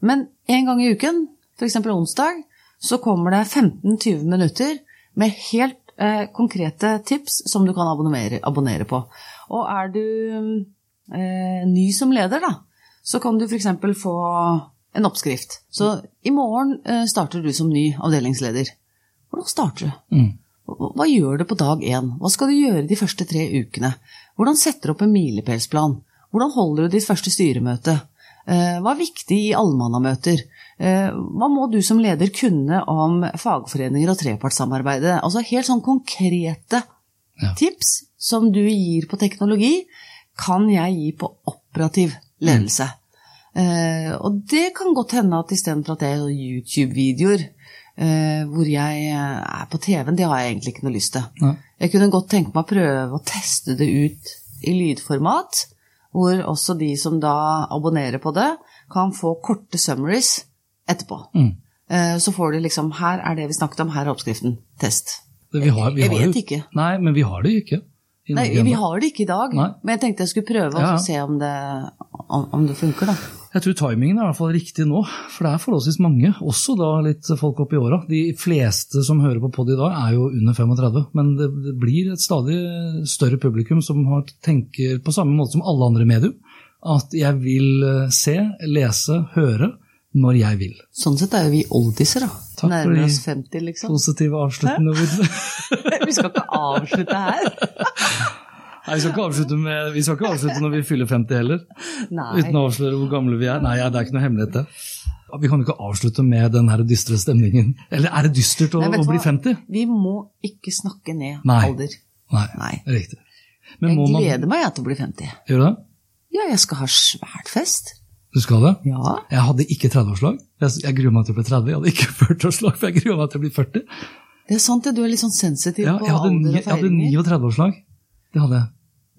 Men en gang i uken, f.eks. onsdag, så kommer det 15-20 minutter med helt eh, konkrete tips som du kan abonnere, abonnere på. Og er du eh, ny som leder, da, så kan du f.eks. få en oppskrift. Så i morgen eh, starter du som ny avdelingsleder. Hvordan starter du? Mm. Hva gjør du på dag én? Hva skal du gjøre de første tre ukene? Hvordan setter du opp en milepælsplan? Hvordan holder du ditt første styremøte? Eh, Hva er viktig i allmannamøter? Eh, Hva må du som leder kunne om fagforeninger og trepartssamarbeidet? Altså helt sånn konkrete Ja. tips som du gir på teknologi, kan jeg gi på operativ ledelse. Eh, og det kan godt hende at istedenfor at jeg gjør YouTube-videoer eh, hvor jeg er på TV-en, det har jeg egentlig ikke noe lyst til. Ja. Jeg kunne godt tenke meg å prøve å teste det ut i lydformat, hvor også de som da abonnerer på det, kan få korte summaries etterpå. Mm. Eh, Så får de liksom Her er det vi snakket om, her er oppskriften. Test. Har, Jeg vet jo, ikke. Nei, men vi har det jo ikke. Nei, vi har det ikke i dag, Nei. men jeg tenkte jeg skulle prøve Ja. å se om det, om, om det funker, da. Jeg tror timingen er i hvert fall riktig nå, for det er forholdsvis mange, også da litt folk opp i åra. De fleste som hører på pod i dag er jo under 35, men det, det blir et stadig større publikum som har, tenker på samme måte som alle andre medier, at jeg vil eh, se, lese, høre når jeg vil. Sånn sett er jo vi oldiser, da. Takk for Nærmer de- oss 50, liksom. Positive avsluttende ord. Vi skal ikke avslutte her. Nei, vi skal, ikke avslutte med, vi skal ikke avslutte når vi fyller 50 heller, Nei. uten å avsløre hvor gamle vi er. Nei, ja, det er ikke noe hemmelighet det. Vi kan jo ikke avslutte med den her dystre stemningen. Eller er det dystert å, Nei, å bli 50? Vi må ikke snakke ned Nei. alder. Nei, Nei. riktig. Men Jeg må man gleder meg jeg til å bli 50. gjøre det? Ja, jeg skal ha svært fest. Du skal det? Ja. Jeg hadde ikke 30-årslag. Jeg, jeg gruer meg til å bli 30. Jeg hadde ikke 40-årslag, for jeg gruer meg til å bli 40. Det er sant, det. Du er litt sånn sensitiv Ja, på alder og jeg hadde 39-årslag. Det hadde jeg.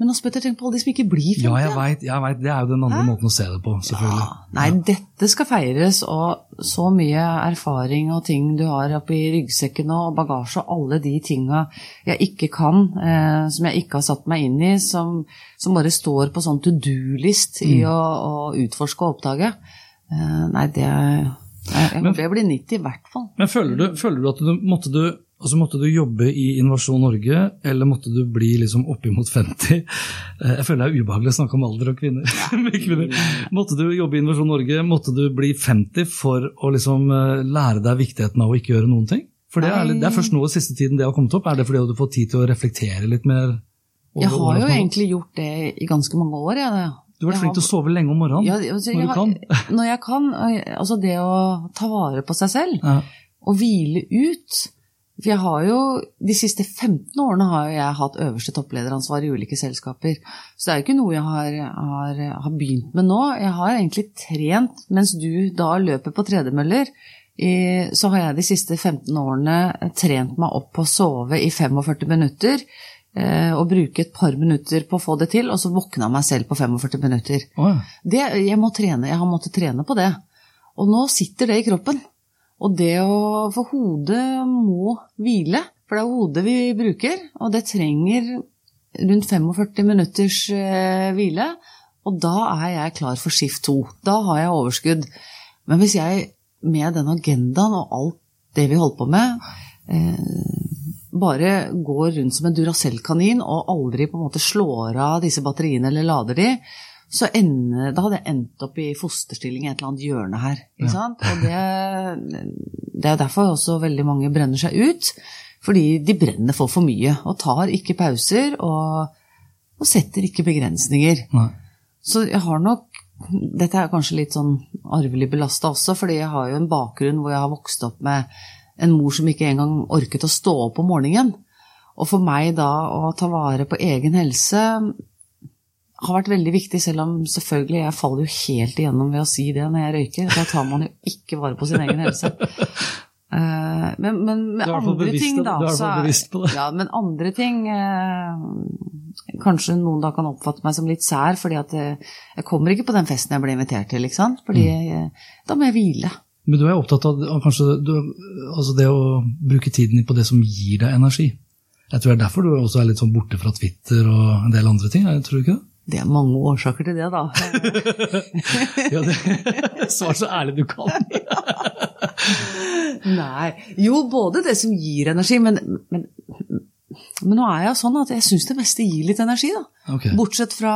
Men Hans jeg tenk på alle de som ikke blir 50. Ja, jeg vet, Jeg vet, det er jo den andre måten å se det på, selvfølgelig. Ja, nei, dette skal feires, og så mye erfaring og ting du har oppi ryggsekken og bagasje og alle de tinga jeg ikke kan, eh, som jeg ikke har satt meg inn i, som, som bare står på sånn to do-list i å, å utforske og oppdage. Eh, nei, det Jeg, jeg men, jeg blir 90 i hvert fall. Men føler du, føler du at du måtte, du altså måtte du jobbe i Innovasjon Norge, eller måtte du bli liksom oppimot 50? Eh, Jeg føler det er ubehagelig å snakke om alder og kvinner. kvinner. Måtte du jobbe i Innovasjon Norge, måtte du bli 50 for å liksom eh, lære deg viktigheten av å ikke gjøre noen ting? For det er, det er først nå i siste tiden det har kommet opp. Er det fordi du får tid til å reflektere litt mer? over Jeg har jo egentlig gjort det i ganske mange år. Jeg, Du har vært flink til å sove lenge om morgenen ja, altså, når du kan. Når jeg kan. Altså det å ta vare på seg selv. Ja. og hvile ut. For jeg har jo, De siste 15 årene har jeg hatt øverste topplederansvar i ulike selskaper. Så det er jo ikke noe jeg har, har, har begynt med nå. Jeg har egentlig trent mens du da løper på tredemøller. Så har jeg de siste 15 årene trent meg opp på å sove i 45 minutter. Eh, og bruke et par minutter på å få det til, og så våkna meg selv på 45 minutter. Oh. Det, jeg må trene, jeg har måttet trene på det. Og nå sitter det i kroppen. Og det å For hodet må hvile, for det er hodet vi bruker, og det trenger rundt 45 minutters eh, hvile. Og da er jeg klar for skift to. Da har jeg overskudd. Men hvis jeg med den agendaen og alt det vi holder på med, eh, bare går rundt som en Duracell-kanin og aldri på en måte slår av disse batteriene eller lader de, så ende, da hadde jeg endt opp i fosterstilling i et eller annet hjørne her. Sant? Og det, det er derfor også veldig mange brenner seg ut. Fordi de brenner for for mye og tar ikke pauser og, og setter ikke begrensninger. Nei. Så jeg har nok Dette er kanskje litt sånn arvelig belasta også, fordi jeg har jo en bakgrunn hvor jeg har vokst opp med en mor som ikke engang orket å stå opp om morgenen. Og for meg da å ta vare på egen helse har vært veldig viktig, selv om selvfølgelig jeg faller jo helt igjennom ved å si det når jeg røyker. Da tar man jo ikke vare på sin egen helse. Eh, Men, men med andre bevisst- ting, da du er bevisst på det. Ja, men andre ting eh, Kanskje noen da kan oppfatte meg som litt sær, fordi at jeg, jeg kommer ikke på den festen jeg ble invitert til, ikke sant? Fordi Mm. eh, da må jeg hvile. Men du er opptatt av kanskje du, altså det å bruke tiden din på det som gir deg energi. Jeg tror det er derfor du også er litt sånn borte fra Twitter og en del andre ting. Tror du ikke det? Det er mange årsaker til det, da. Ja, det Svar så ærlig du kan. Nei. Jo, både det som gir energi, men, men, men nå er jeg sånn at jeg syns det meste gir litt energi, da. Okay. Bortsett fra,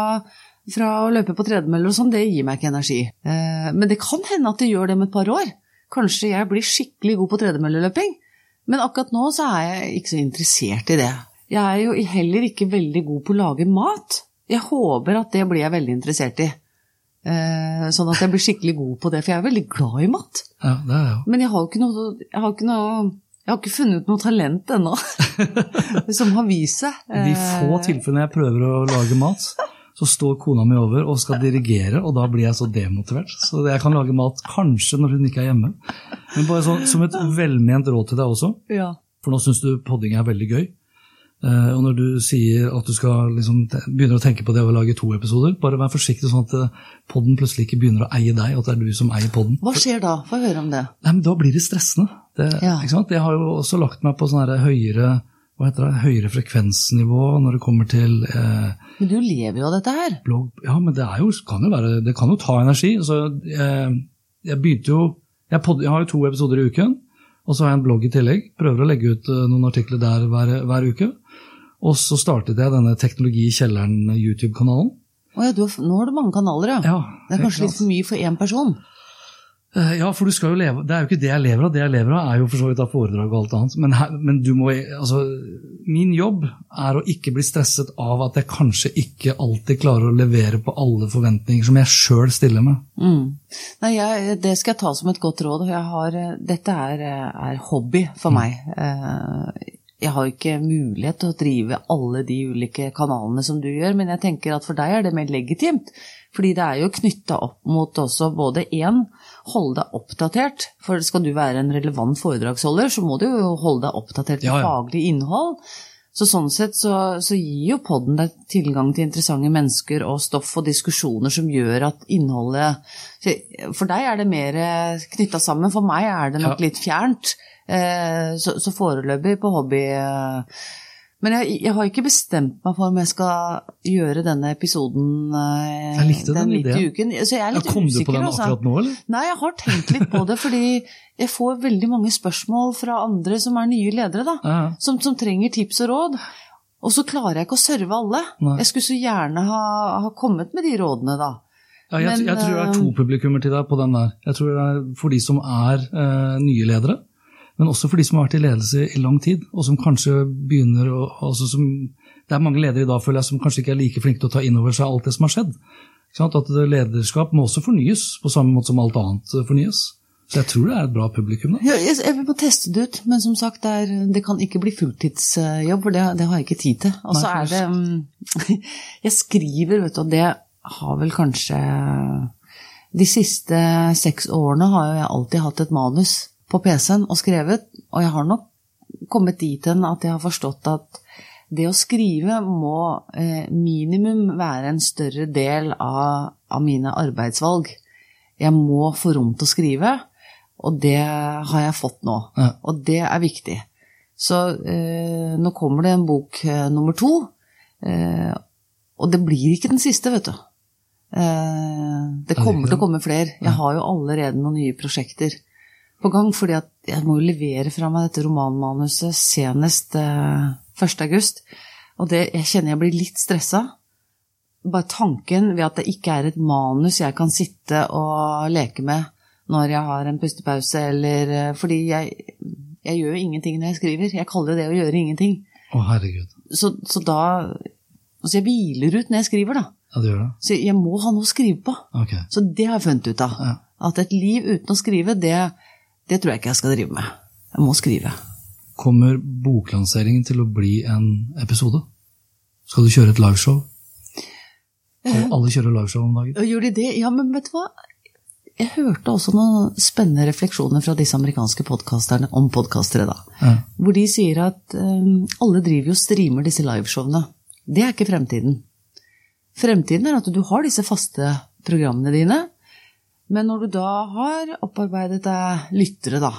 fra å løpe på tredemøller og sånn, det gir meg ikke energi. Eh, men det kan hende at det gjør det om et par år. Kanskje jeg blir skikkelig god på tredemølleløping. Men akkurat nå så er jeg ikke så interessert i det. Jeg er jo heller ikke veldig god på å lage mat. Jeg håper at det blir jeg veldig interessert i. Eh, sånn at jeg blir skikkelig god på det, for jeg er veldig glad i mat. Ja, det er jeg jo. Men jeg har ikke noe Jeg har ikke, noe, jeg har ikke funnet ut noe talent ennå som har vist seg. De få tilfellene jeg prøver å lage mat, så står kona mi over og skal dirigere, og da blir jeg så demotivert. Så jeg kan lage mat kanskje når hun ikke er hjemme. Men bare så, som et velment råd til deg også, Ja. for nå syns du podding er veldig gøy. Eh, og når du sier at du skal liksom begynner å tenke på det å lage to episoder, bare vær forsiktig sånn at eh, podden plutselig ikke begynner å eie deg, at det er du som eier podden. Hva skjer da? Få høre om det. Nei, men Da blir det stressende. Det, Ja. Jeg har jo også lagt meg på sånn høyere, hva heter det, høyere frekvensnivå når det kommer til eh, Men du lever jo av dette her. blogg. Ja, men det, er jo, kan jo være, det kan jo ta energi. Så jeg, jeg begynte jo jeg, pod, jeg har jo to episoder i uken, og så har jeg en blogg i tillegg. Prøver å legge ut eh, noen artikler der hver, hver uke. Og så startet jeg denne Teknologi i kjelleren-YouTube-kanalen. Oh ja, nå har du mange kanaler, ja. Ja, det er kanskje litt for mye for én person. Eh, Ja, for du skal jo leve Det er jo ikke det jeg lever av. Det jeg lever av, er jo for så vidt av foredrag og alt annet. Men, her, men du må Altså, min jobb er å ikke bli stresset av at jeg kanskje ikke alltid klarer å levere på alle forventninger som jeg sjøl stiller med. Mm. Nei, jeg, Det skal jeg ta som et godt råd. Jeg har, eh, dette er, eh, er hobby for meg. Eh, Jeg har ikke mulighet til å drive alle de ulike kanalene som du gjør, men jeg tenker at for deg er det mer legitimt. Fordi det er jo knytta opp mot også både én, holde deg oppdatert. For skal du være en relevant foredragsholder, så må du jo holde deg oppdatert på Ja, ja. faglig innhold. Så sånn sett så, så gir jo podden deg tilgang til interessante mennesker og stoff og diskusjoner som gjør at innholdet For deg er det mer knytta sammen, for meg er det nok litt fjernt. Eh, Så, så foreløpig på hobby eh, Men jeg, jeg har ikke bestemt meg for om jeg skal gjøre denne episoden eh, Jeg likte den den ideen. uken. Så jeg er Ja, litt kom du usikker, på den altså. akkurat nå, eller? Nei, jeg har tenkt litt på det, fordi jeg får veldig mange spørsmål fra andre som er nye ledere, da. Ja. Som, som trenger tips og råd. Og så klarer jeg ikke å serve alle. Nei. Jeg skulle så gjerne ha, ha kommet med de rådene, da. Ja, jeg, Men, jeg tror det er to publikummer til deg på den der. Jeg tror det er for de som er eh, nye ledere, men også for de som har vært i ledelse i lang tid, og som kanskje begynner å altså som, Det er mange ledere i dag føler jeg, som kanskje ikke er like flinke til å ta inn over seg alt det som har skjedd. Sånn? At lederskap må også fornyes, på samme måte som alt annet fornyes. Så jeg tror det er et bra publikum. da. Ja, jeg, vil teste det ut, men som sagt, det, er, det kan ikke bli fulltidsjobb, for det, det har jeg ikke tid til. Og så er det mm, Jeg skriver, vet du, og det har vel kanskje De siste seks årene har jeg alltid hatt et manus på PC-en og skrevet, og jeg har nok kommet dit hen at jeg har forstått at det å skrive må eh, minimum være en større del av, av mine arbeidsvalg. Jeg må få rom til å skrive, og det har jeg fått nå. Ja. Og det er viktig. Så eh, nå kommer det en bok eh, nummer to, eh, og det blir ikke den siste, vet du. Eh, det Er kommer til å komme flere. Jeg har jo allerede noen nye prosjekter på gang, fordi at jeg må jo levere fra meg dette romanmanuset senest eh, 1. august. Og det, jeg kjenner jeg blir litt stressa. Bare tanken ved at det ikke er et manus jeg kan sitte og leke med når jeg har en pustepause, eller eh, Fordi jeg, jeg gjør jo ingenting når jeg skriver. Jeg kaller det å gjøre ingenting. Å, herregud. Så, så da Altså, jeg hviler ut når jeg skriver, da. Ja, det gjør det. Så jeg må ha noe å skrive på. Ok. Så det har jeg funnet ut av. Ja. At et liv uten å skrive, det, det tror jeg ikke jeg skal drive med. Jeg må skrive. Kommer boklanseringen til å bli en episode? Skal du kjøre et liveshow? Kan alle kjører liveshow om dagen. Gjør de det? Ja, men vet du hva? Jeg hørte også noen spennende refleksjoner fra disse amerikanske podkasterne om podkastere, da. Ja. Hvor de sier at um, alle driver jo og streamer disse liveshowene. Det er ikke fremtiden. Fremtiden er at du har disse faste programmene dine, men når du da har opparbeidet deg lyttere, da,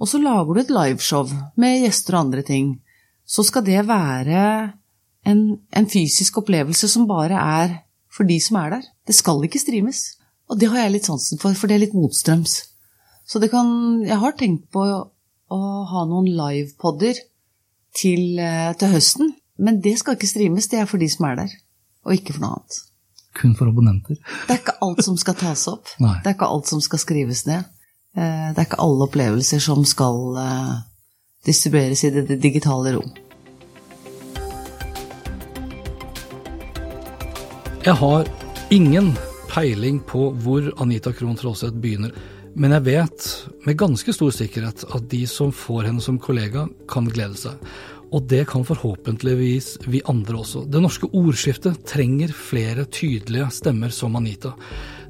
og så lager du et liveshow med gjester og andre ting, så skal det være en, en fysisk opplevelse som bare er for de som er der. Det skal ikke streames. Og det har jeg litt sansen for, for det er litt motstrøms. Så det kan Jeg har tenkt på å ha noen livepodder til, eh, til høsten, men det skal ikke streames. Det er for de som er der, og ikke for noe annet. Kun for abonnenter. Det er ikke alt som skal tas opp. Nei. Det er ikke alt som skal skrives ned. Eh, Det er ikke alle opplevelser som skal eh, distribueres i det det digitale rom. Jeg har ingen peiling på hvor Anita Krohn Traaseth begynner, men jeg vet med ganske stor sikkerhet at de som får henne som kollega, kan glede seg. Og det kan forhåpentligvis vi andre også. Det norske ordskiftet trenger flere tydelige stemmer som Anita.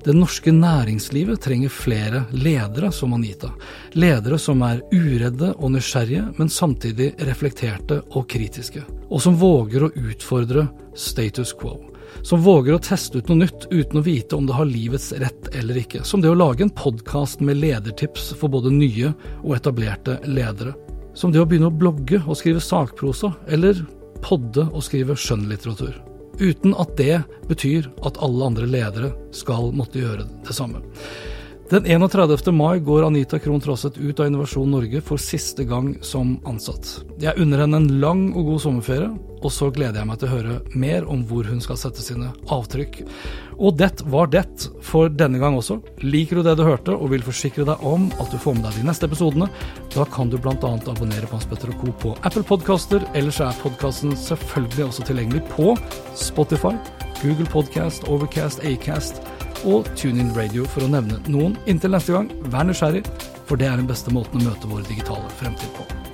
Det norske næringslivet trenger flere ledere som Anita. Ledere som er uredde og nysgjerrige, men samtidig reflekterte og kritiske. Og som våger å utfordre status quo. Som våger å teste ut noe nytt uten å vite om det har livets rett eller ikke. Som det å lage en podkast med ledertips for både nye og etablerte ledere. Som det å begynne å blogge og skrive sakprosa, eller podde og skrive skjønnlitteratur uten at det betyr at alle andre ledere skal måtte gjøre det samme. Den 31. mai går Anita Krohn Traaseth ut av Innovasjon Norge for siste gang som ansatt. Jeg unner henne en lang og god sommerferie, og så gleder jeg meg til å høre mer om hvor hun skal sette sine avtrykk. Og det var det for denne gang også. Liker du det du hørte og vil forsikre deg om at du får med deg de neste episodene, da kan du bl.a. abonnere på Hans Petter og Co. på Apple Podcaster, ellers er podkasten selvfølgelig også tilgjengelig på Spotify, Google Podcast, Overcast, Acast og TuneIn Radio, for å nevne noen. Inntil neste gang, vær nysgjerrig, for det er den beste måten å møte vår digitale fremtid på.